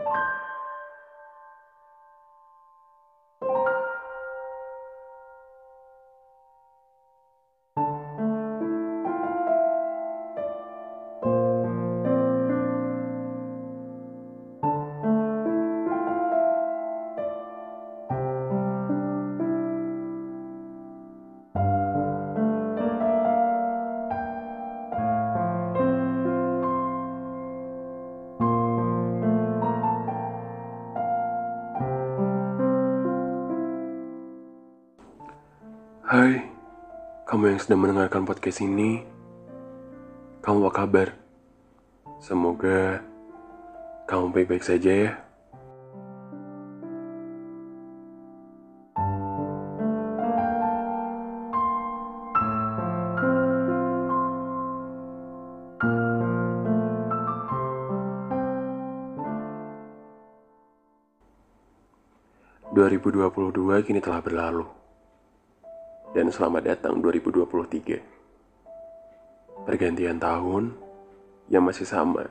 you Hai, kamu yang sedang mendengarkan podcast ini, kamu apa kabar? Semoga kamu baik-baik saja ya. ...2022 kini telah berlalu dan selamat datang 2023. Pergantian tahun yang masih sama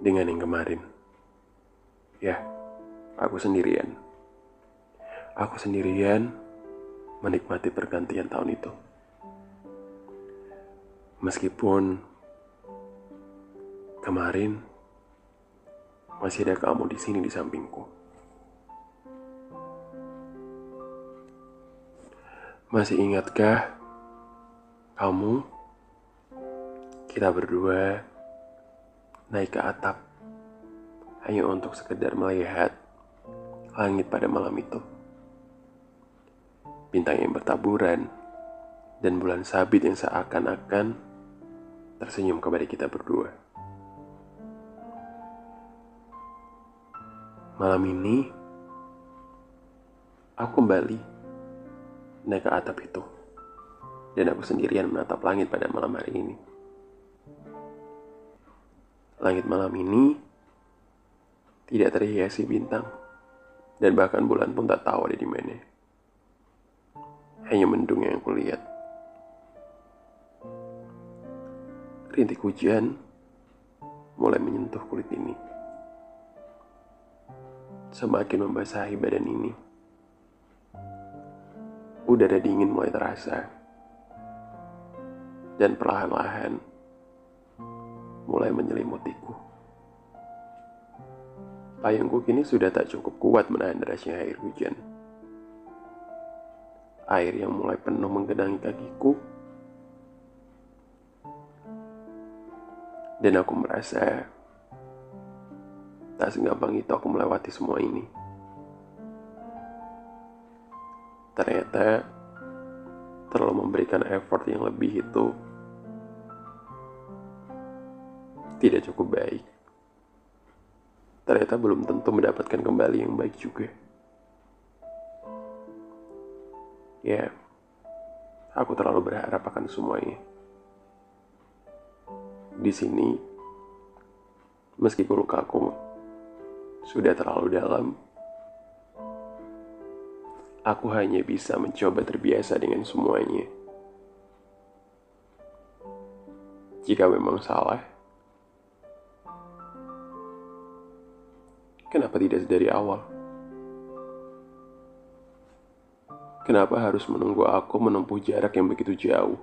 dengan yang kemarin. Ya, aku sendirian. Aku sendirian menikmati pergantian tahun itu. Meskipun kemarin masih ada kamu di sini di sampingku. Masih ingatkah kamu kita berdua naik ke atap hanya untuk sekedar melihat langit pada malam itu. Bintang yang bertaburan dan bulan sabit yang seakan-akan tersenyum kepada kita berdua. Malam ini aku kembali naik ke atap itu. Dan aku sendirian menatap langit pada malam hari ini. Langit malam ini tidak terhiasi bintang. Dan bahkan bulan pun tak tahu ada di mana. Hanya mendung yang aku lihat. Rintik hujan mulai menyentuh kulit ini. Semakin membasahi badan ini udara dingin mulai terasa. Dan perlahan-lahan mulai menyelimutiku. Payungku kini sudah tak cukup kuat menahan derasnya air hujan. Air yang mulai penuh menggenangi kakiku. Dan aku merasa tak segampang itu aku melewati semua ini. Ternyata terlalu memberikan effort yang lebih itu tidak cukup baik. Ternyata belum tentu mendapatkan kembali yang baik juga. Ya, aku terlalu berharap akan semuanya. Di sini, meskipun lukaku sudah terlalu dalam, Aku hanya bisa mencoba terbiasa dengan semuanya. Jika memang salah, kenapa tidak dari awal? Kenapa harus menunggu aku menempuh jarak yang begitu jauh?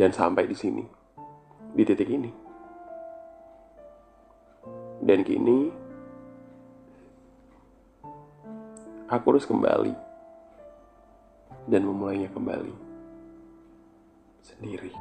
Dan sampai di sini, di titik ini. Dan kini, Aku harus kembali dan memulainya kembali sendiri.